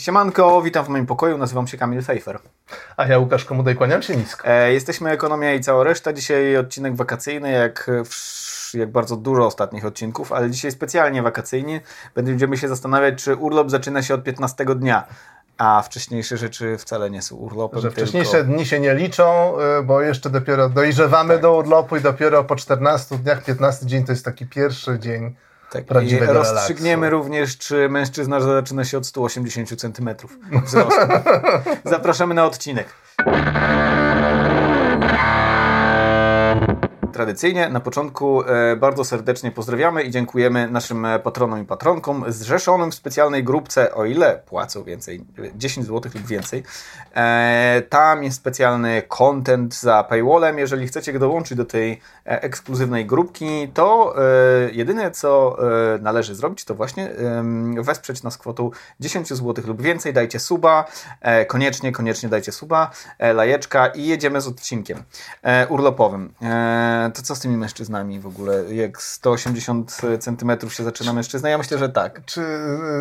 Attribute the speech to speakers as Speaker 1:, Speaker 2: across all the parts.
Speaker 1: Siemanko, witam w moim pokoju, nazywam się Kamil Fejfer.
Speaker 2: A ja Łukasz Komudej, kłaniam się nisko.
Speaker 1: E, jesteśmy Ekonomia i cała reszta. Dzisiaj odcinek wakacyjny, jak, jak bardzo dużo ostatnich odcinków, ale dzisiaj specjalnie wakacyjnie. Będziemy się zastanawiać, czy urlop zaczyna się od 15 dnia. A wcześniejsze rzeczy wcale nie są urlopem.
Speaker 2: Że wcześniejsze tylko... dni się nie liczą, y, bo jeszcze dopiero dojrzewamy tak. do urlopu i dopiero po 14 dniach, 15 dzień to jest taki pierwszy dzień tak, prawdziwego
Speaker 1: I rozstrzygniemy relaksu. również, czy mężczyzna zaczyna się od 180 cm wzrostu. Zapraszamy na odcinek. Tradycyjnie na początku e, bardzo serdecznie pozdrawiamy i dziękujemy naszym e, patronom i patronkom zrzeszonym w specjalnej grupce, o ile płacą więcej, 10 zł lub więcej. E, tam jest specjalny content za paywallem. Jeżeli chcecie dołączyć do tej ekskluzywnej grupki, to jedyne co należy zrobić, to właśnie wesprzeć nas kwotą 10 zł lub więcej. Dajcie suba, koniecznie, koniecznie dajcie suba, lajeczka i jedziemy z odcinkiem urlopowym to co z tymi mężczyznami w ogóle? Jak 180 centymetrów się zaczyna mężczyzna? Ja myślę, że tak.
Speaker 2: Czy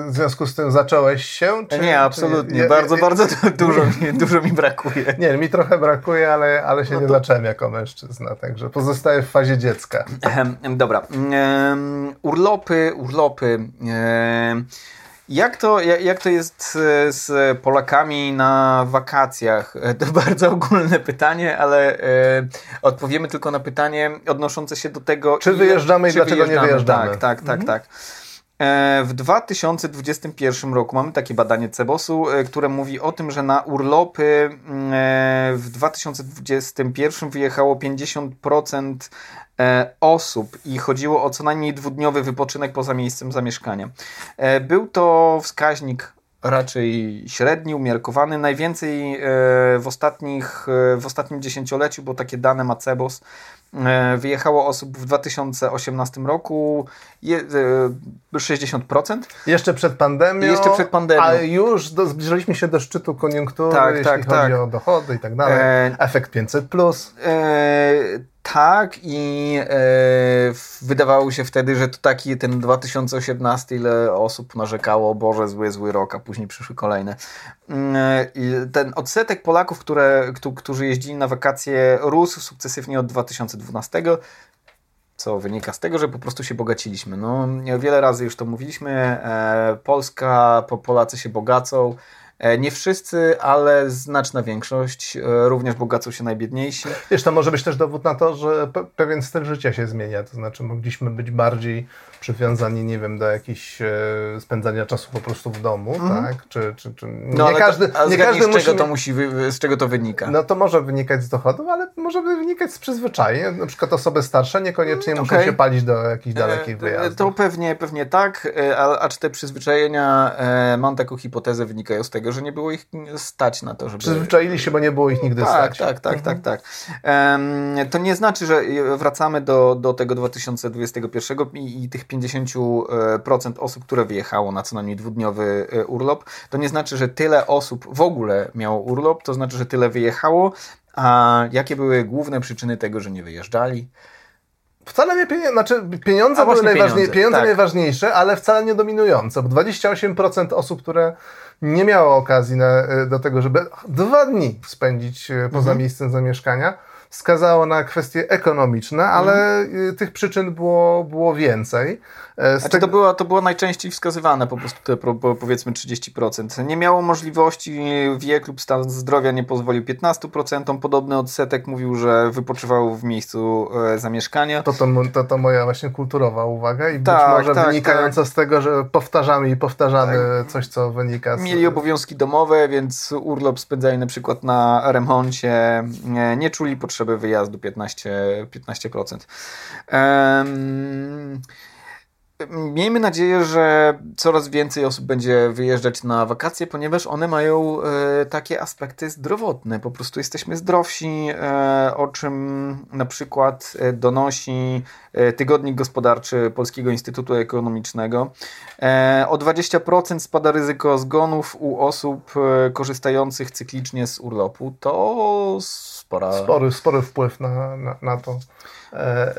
Speaker 2: w związku z tym zacząłeś się? Czy,
Speaker 1: nie, absolutnie. Czy bardzo, bardzo dużo, mi, dużo mi brakuje.
Speaker 2: Nie, mi trochę brakuje, ale, ale się no to... nie zacząłem jako mężczyzna, także pozostaję w fazie dziecka.
Speaker 1: Dobra. urlopy, urlopy. Jak to, jak to jest e, z Polakami na wakacjach? E, to bardzo ogólne pytanie, ale e, odpowiemy tylko na pytanie odnoszące się do tego.
Speaker 2: Czy wyjeżdżamy i, czy dlaczego wyjeżdżamy. nie wyjeżdżamy?
Speaker 1: Tak, tak, tak, mhm. tak. W 2021 roku mamy takie badanie Cebosu, które mówi o tym, że na urlopy w 2021 wyjechało 50% E, osób i chodziło o co najmniej dwudniowy wypoczynek poza miejscem zamieszkania. E, był to wskaźnik raczej średni, umiarkowany. Najwięcej e, w, ostatnich, w ostatnim dziesięcioleciu, bo takie dane ma Cebos, wyjechało osób w 2018 roku 60%.
Speaker 2: Jeszcze przed pandemią.
Speaker 1: Jeszcze przed pandemią.
Speaker 2: A już do, zbliżyliśmy się do szczytu koniunktury, tak, jeśli tak, chodzi tak. o dochody i tak dalej. E, Efekt 500+. Plus. E,
Speaker 1: tak i e, wydawało się wtedy, że to taki ten 2018, ile osób narzekało, Boże, zły, zły rok, a później przyszły kolejne. Mm, I ten odsetek Polaków, które, którzy jeździli na wakacje rósł sukcesywnie od 2012 co wynika z tego, że po prostu się bogaciliśmy. No, wiele razy już to mówiliśmy, e, Polska, Polacy się bogacą, E, nie wszyscy, ale znaczna większość. E, również bogacą się najbiedniejsi.
Speaker 2: Wiesz, to może być też dowód na to, że pewien styl życia się zmienia. To znaczy, mogliśmy być bardziej przywiązani, nie wiem, do jakichś e, spędzania czasu po prostu w domu, mm. tak? Czy, czy, czy...
Speaker 1: No, nie każdy, to, nie każdy z musi... czego to musi, z czego to wynika?
Speaker 2: No to może wynikać z dochodu, ale może wynikać z przyzwyczajenia. Na przykład osoby starsze niekoniecznie okay. muszą się palić do jakichś dalekich wyjazdów.
Speaker 1: To pewnie, pewnie tak, a, a czy te przyzwyczajenia, mam taką hipotezę, wynikają z tego, że nie było ich stać na to, żeby...
Speaker 2: Przyzwyczaili się, bo nie było ich nigdy
Speaker 1: tak,
Speaker 2: stać.
Speaker 1: Tak, tak, mhm. tak, tak. to nie znaczy, że wracamy do, do tego 2021 i, i tych 50% osób, które wyjechało na co najmniej dwudniowy e, urlop, to nie znaczy, że tyle osób w ogóle miało urlop, to znaczy, że tyle wyjechało, a jakie były główne przyczyny tego, że nie wyjeżdżali?
Speaker 2: Wcale nie pieniądze, znaczy pieniądze były najważniejsze, pieniądze tak. najważniejsze, ale wcale nie dominujące, bo 28% osób, które nie miało okazji na, do tego, żeby dwa dni spędzić e, poza mhm. miejscem zamieszkania, wskazało na kwestie ekonomiczne, ale mhm. tych przyczyn było, było więcej.
Speaker 1: E, znaczy, to, było, to było najczęściej wskazywane, po prostu te powiedzmy 30%. Nie miało możliwości, wiek lub stan zdrowia nie pozwolił 15%. Podobny odsetek mówił, że wypoczywał w miejscu e, zamieszkania.
Speaker 2: To to, to, to moja właśnie kulturowa uwaga i tak, być może tak, wynikająca tak. z tego, że powtarzamy i powtarzamy tak. coś, co wynika z...
Speaker 1: Mieli obowiązki domowe, więc urlop spędzali na przykład na remoncie, nie, nie czuli potrzeby wyjazdu 15%. 15%. Um, Miejmy nadzieję, że coraz więcej osób będzie wyjeżdżać na wakacje, ponieważ one mają e, takie aspekty zdrowotne. Po prostu jesteśmy zdrowsi, e, o czym na przykład e, donosi e, Tygodnik Gospodarczy Polskiego Instytutu Ekonomicznego. E, o 20% spada ryzyko zgonów u osób e, korzystających cyklicznie z urlopu. To spora...
Speaker 2: spory, spory wpływ na, na, na to.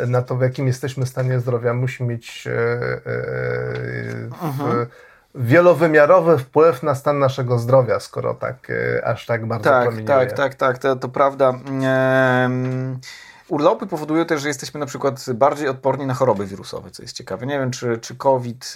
Speaker 2: Na to, w jakim jesteśmy stanie zdrowia, musi mieć w, mhm. wielowymiarowy wpływ na stan naszego zdrowia, skoro tak e, aż tak bardzo
Speaker 1: tak, promieniuje. Tak, tak, tak, to, to prawda. Urlopy powodują też, że jesteśmy na przykład bardziej odporni na choroby wirusowe, co jest ciekawe. Nie wiem, czy, czy COVID.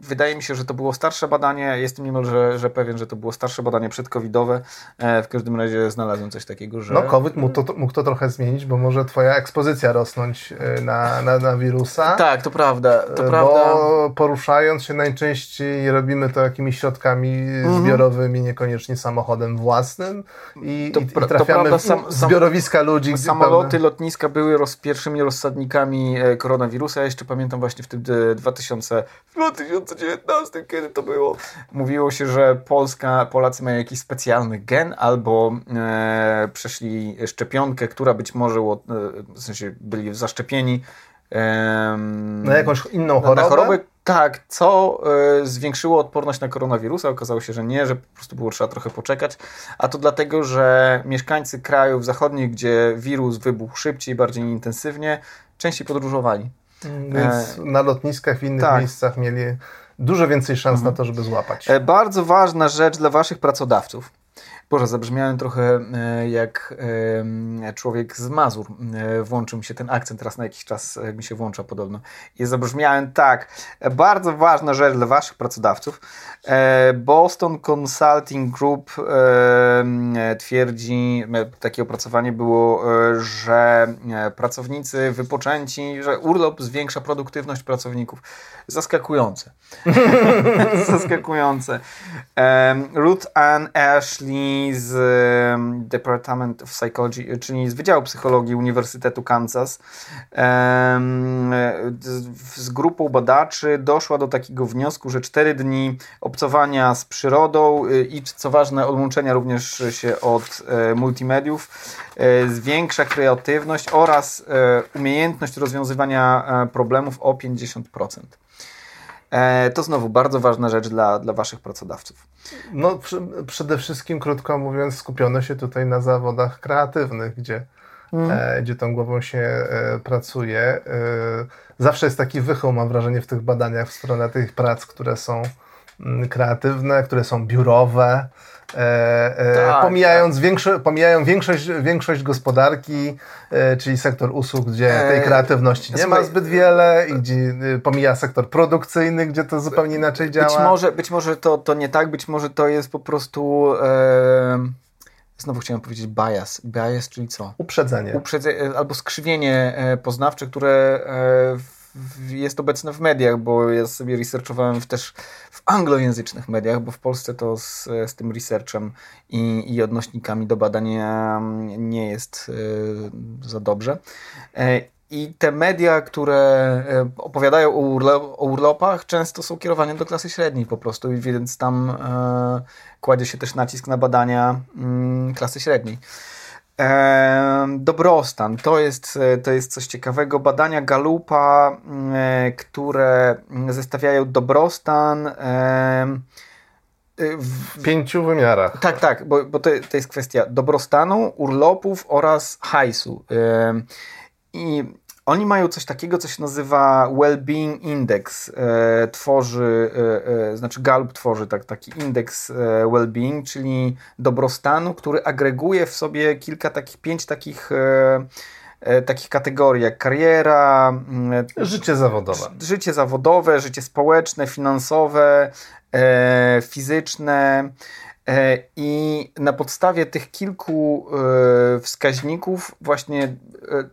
Speaker 1: wydaje mi się, że to było starsze badanie. Jestem niemal że, pewien, że to było starsze badanie przedcovidowe. E, w każdym razie znalazłem coś takiego, że.
Speaker 2: No, COVID mógł to, mógł to trochę zmienić, bo może Twoja ekspozycja rosnąć e, na, na, na wirusa.
Speaker 1: Tak, to prawda. To
Speaker 2: bo
Speaker 1: prawda.
Speaker 2: poruszając się najczęściej robimy to jakimiś środkami mhm. zbiorowymi, niekoniecznie samochodem własnym i, to, i, i trafiamy w sam, zbiorowiska ludzi
Speaker 1: samoloty, lotniska były roz, pierwszymi rozsadnikami e, koronawirusa. Ja jeszcze pamiętam właśnie w tym 2000, 2019, kiedy to było. Mówiło się, że Polska, Polacy mają jakiś specjalny gen albo e, przeszli szczepionkę, która być może, e, w sensie byli zaszczepieni
Speaker 2: na jakąś inną chorobę? Na chorobę,
Speaker 1: tak, co y, zwiększyło odporność na koronawirusa. Okazało się, że nie, że po prostu było trzeba trochę poczekać. A to dlatego, że mieszkańcy krajów zachodnich, gdzie wirus wybuchł szybciej, bardziej intensywnie, częściej podróżowali.
Speaker 2: Mm, więc e, na lotniskach w innych tak. miejscach mieli dużo więcej szans mhm. na to, żeby złapać.
Speaker 1: E, bardzo ważna rzecz dla Waszych pracodawców Boże, zabrzmiałem trochę e, jak człowiek z Mazur. E, włączył mi się ten akcent teraz na jakiś czas, jak mi się włącza podobno. I zabrzmiałem tak. Bardzo ważna rzecz dla Waszych pracodawców. E, Boston Consulting Group twierdzi, takie opracowanie było, że pracownicy wypoczęci, że urlop zwiększa produktywność pracowników. Zaskakujące. Zaskakujące. Ruth Ann Ashley z Department of Psychology, czyli z Wydziału Psychologii Uniwersytetu Kansas, z grupą badaczy doszła do takiego wniosku, że cztery dni obcowania z przyrodą y, i co ważne, odłączenia również się od e, multimediów e, zwiększa kreatywność oraz e, umiejętność rozwiązywania problemów o 50%. E, to znowu bardzo ważna rzecz dla, dla Waszych pracodawców.
Speaker 2: No, przede wszystkim, krótko mówiąc, skupiono się tutaj na zawodach kreatywnych, gdzie, mm. e, gdzie tą głową się e, pracuje. E, zawsze jest taki wychył, mam wrażenie, w tych badaniach w stronę tych prac, które są kreatywne, które są biurowe. E, e, tak, pomijając tak. Większe, pomijają większość, większość gospodarki, e, czyli sektor usług, gdzie tej kreatywności nie ma zbyt wiele i gdzie pomija sektor produkcyjny, gdzie to zupełnie inaczej działa.
Speaker 1: Być może, być może to, to nie tak, być może to jest po prostu... Znowu chciałem powiedzieć bias. Bias, czyli co?
Speaker 2: Uprzedzenie.
Speaker 1: Uprzedzenie albo skrzywienie poznawcze, które jest obecne w mediach, bo ja sobie researchowałem też w anglojęzycznych mediach, bo w Polsce to z, z tym researchem i, i odnośnikami do badań nie jest y, za dobrze. E, I te media, które e, opowiadają o, urlo o, urlopach, często są kierowane do klasy średniej po prostu, więc tam e, kładzie się też nacisk na badania mm, klasy średniej. Dobrostan to jest, to jest coś ciekawego. Badania Galupa, e, które zestawiają dobrostan
Speaker 2: w pięciu wymiarach.
Speaker 1: Tak, tak, bo, bo to, to jest kwestia dobrostanu, urlopów oraz hajsu. I oni mają coś takiego, co się nazywa Wellbeing Index. E, tworzy, e, e, znaczy Gallup tworzy tak, taki indeks e, well-being, czyli dobrostanu, który agreguje w sobie kilka takich, pięć takich e, e, takich kategorii jak kariera,
Speaker 2: mm, życie zawodowe,
Speaker 1: życie zawodowe, życie społeczne, finansowe, fizyczne, E, I na podstawie tych kilku e, wskaźników właśnie e,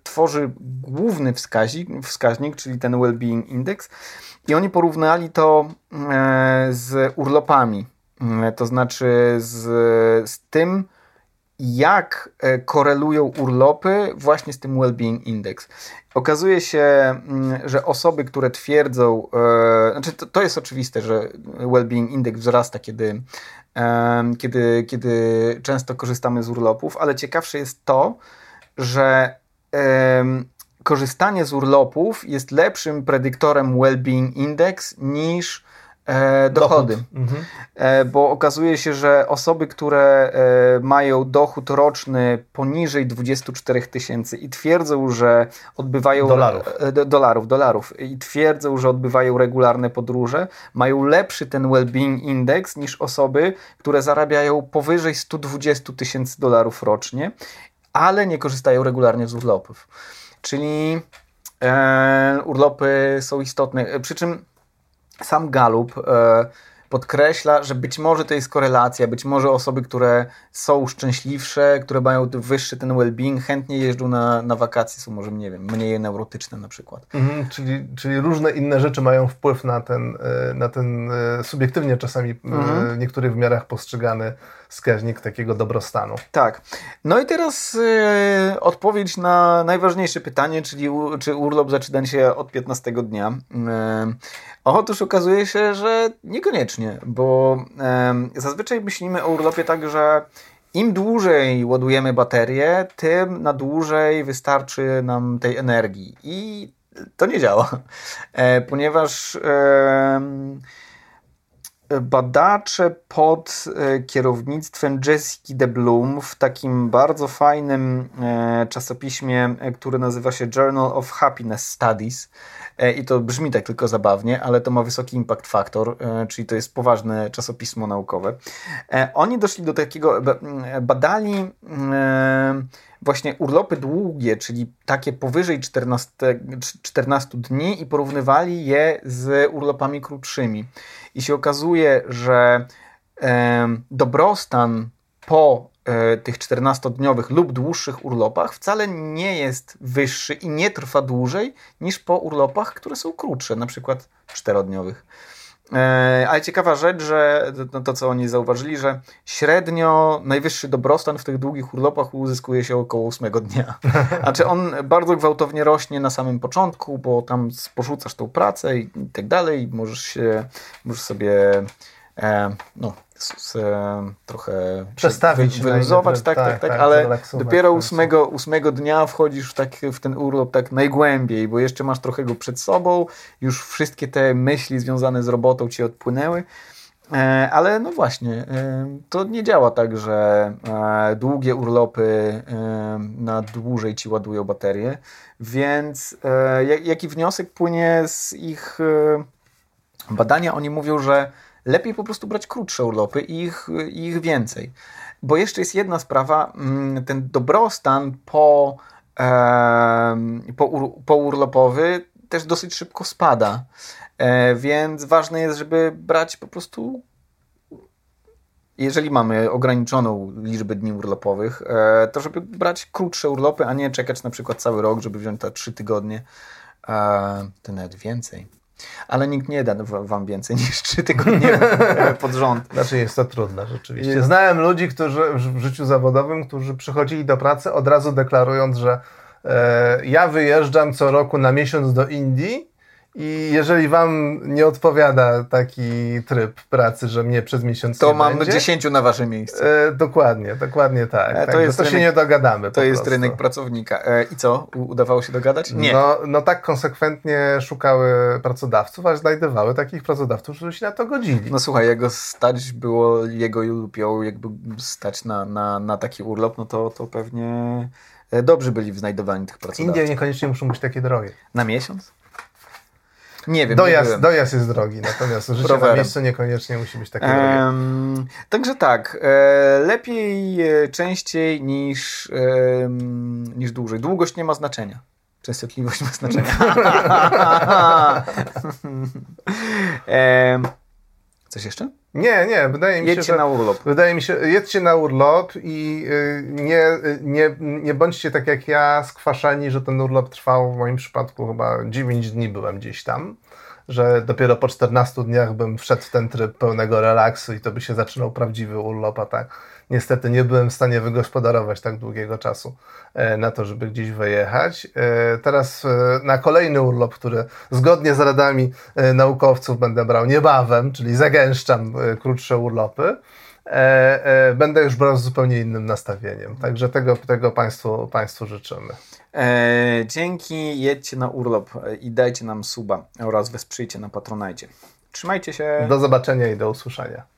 Speaker 1: tworzy główny wskaźnik, wskaźnik czyli ten Wellbeing Index. I oni porównali to z urlopami, to znaczy z, z tym, jak korelują urlopy właśnie z tym Wellbeing Index. Okazuje się, mm, że osoby, które twierdzą, znaczy to, to jest oczywiste, że Wellbeing Index wzrasta, kiedy kiedy, kiedy często korzystamy z urlopów, ale ciekawsze jest to, że korzystanie z urlopów jest lepszym predyktorem well-being index niż E, dochody. Mhm. E, bo okazuje się, że osoby, które e, mają dochód roczny poniżej 24 tysięcy i twierdzą, że odbywają.
Speaker 2: Dolarów.
Speaker 1: E, dolarów, dolarów. I twierdzą, że odbywają regularne podróże, mają lepszy ten well-being index niż osoby, które zarabiają powyżej 120 tysięcy dolarów rocznie, ale nie korzystają regularnie z urlopów. Czyli e, urlopy są istotne. Przy czym sam Galup e, podkreśla, że być może to jest korelacja, być może osoby, które są szczęśliwsze, które mają wyższy ten well-being, chętnie jeżdżą na, na wakacje, są może, nie wiem, mniej neurotyczne na przykład.
Speaker 2: Mhm, czyli, czyli różne inne rzeczy mają wpływ na ten, e, na ten e, subiektywnie czasami mhm. w niektórych wymiarach postrzegany wskaźnik takiego dobrostanu.
Speaker 1: Tak. No i teraz y, odpowiedź na najważniejsze pytanie, czyli u, czy urlop zaczyna się od 15 dnia. Y, otóż okazuje się, że niekoniecznie, bo y, zazwyczaj myślimy o urlopie tak, że im dłużej ładujemy baterię, tym na dłużej wystarczy nam tej energii. I to nie działa, e, ponieważ badacze pod e, kierownictwem Jessica de Bloom w takim bardzo fajnym e, czasopiśmie, e, który nazywa się Journal of Happiness Studies. I to brzmi tak tylko zabawnie, ale to ma wysoki impact factor, czyli to jest poważne czasopismo naukowe. Oni doszli do takiego, badali właśnie urlopy długie, czyli takie powyżej 14, 14 dni i porównywali je z urlopami krótszymi. I się okazuje, że e, dobrostan po e, tych 14-dniowych lub dłuższych urlopach wcale nie jest wyższy i nie trwa dłużej niż po urlopach, które są krótsze, na przykład 4-dniowych. E, ale ciekawa rzecz, że to, to, co oni zauważyli, że średnio najwyższy dobrostan w tych długich urlopach uzyskuje się około 8 dnia. Znaczy on bardzo gwałtownie rośnie na samym początku, bo tam porzucasz tą pracę i, i tak dalej, możesz się, możesz sobie e, no, z, e, trochę
Speaker 2: przestawić,
Speaker 1: wyluzować, tak, tak, tak, tak, ale dopiero ósmego, ósmego dnia wchodzisz w, tak, w ten urlop tak najgłębiej, bo jeszcze masz trochę go przed sobą, już wszystkie te myśli związane z robotą ci odpłynęły. E, ale no właśnie, e, to nie działa tak, że długie urlopy na dłużej ci ładują baterie, więc jaki wniosek płynie z ich badania? Oni mówią, że lepiej po prostu brać krótsze urlopy i ich, ich więcej. Bo jeszcze jest jedna sprawa, mm, ten dobrostan po, po, po urlopowy też dosyć szybko spada. E, więc ważne jest, żeby brać po prostu jeżeli mamy ograniczoną liczbę dni urlopowych, e, to żeby brać krótsze urlopy, a nie czekać na przykład cały rok, żeby wziąć te trzy tygodnie, to nawet więcej. Ale nikt nie da wam więcej niż trzy tygodnie pod rząd.
Speaker 2: Znaczy jest to trudne rzeczywiście. Jest... Znałem ludzi, którzy w życiu zawodowym, którzy przychodzili do pracy od razu deklarując, że e, ja wyjeżdżam co roku na miesiąc do Indii i jeżeli wam nie odpowiada taki tryb pracy, że mnie przez miesiąc
Speaker 1: To
Speaker 2: nie
Speaker 1: mam
Speaker 2: będzie,
Speaker 1: 10 na wasze miejsce.
Speaker 2: E, dokładnie, dokładnie tak. E, to, tak, jest to rynek, się nie dogadamy.
Speaker 1: To jest prostu. rynek pracownika. E, I co? Udawało się dogadać? Nie.
Speaker 2: No, no tak konsekwentnie szukały pracodawców, aż znajdowały takich pracodawców, którzy się na to godzili.
Speaker 1: No słuchaj, jego stać było, jego lub ją jakby stać na, na, na taki urlop, no to, to pewnie e, dobrzy byli w znajdowaniu tych pracodawców.
Speaker 2: Indie niekoniecznie muszą być takie drogie.
Speaker 1: Na miesiąc? Nie wiem.
Speaker 2: Dojazd, nie dojazd jest drogi, natomiast życie Rowerem. na miejscu niekoniecznie musi być takie
Speaker 1: drogie. Także tak, e, lepiej e, częściej niż, e, niż dłużej. Długość nie ma znaczenia. Częstotliwość ma znaczenie. e, coś jeszcze?
Speaker 2: Nie, nie, wydaje mi
Speaker 1: jedźcie
Speaker 2: się, że...
Speaker 1: na urlop.
Speaker 2: Wydaje mi się, jedźcie na urlop i y, nie, nie, nie bądźcie tak jak ja skwaszeni, że ten urlop trwał w moim przypadku chyba 9 dni byłem gdzieś tam, że dopiero po 14 dniach bym wszedł w ten tryb pełnego relaksu i to by się zaczynał prawdziwy urlop, a tak niestety nie byłem w stanie wygospodarować tak długiego czasu e, na to, żeby gdzieś wyjechać. E, teraz e, na kolejny urlop, który zgodnie z radami naukowców będę brał niebawem, czyli zagęszczam krótsze urlopy, będę już brał z zupełnie innym nastawieniem. Także tego, tego Państwu, państwu życzymy.
Speaker 1: dzięki, jedźcie na urlop i dajcie nam suba oraz wesprzyjcie na Patronajcie. Trzymajcie się.
Speaker 2: Do zobaczenia i do usłyszenia.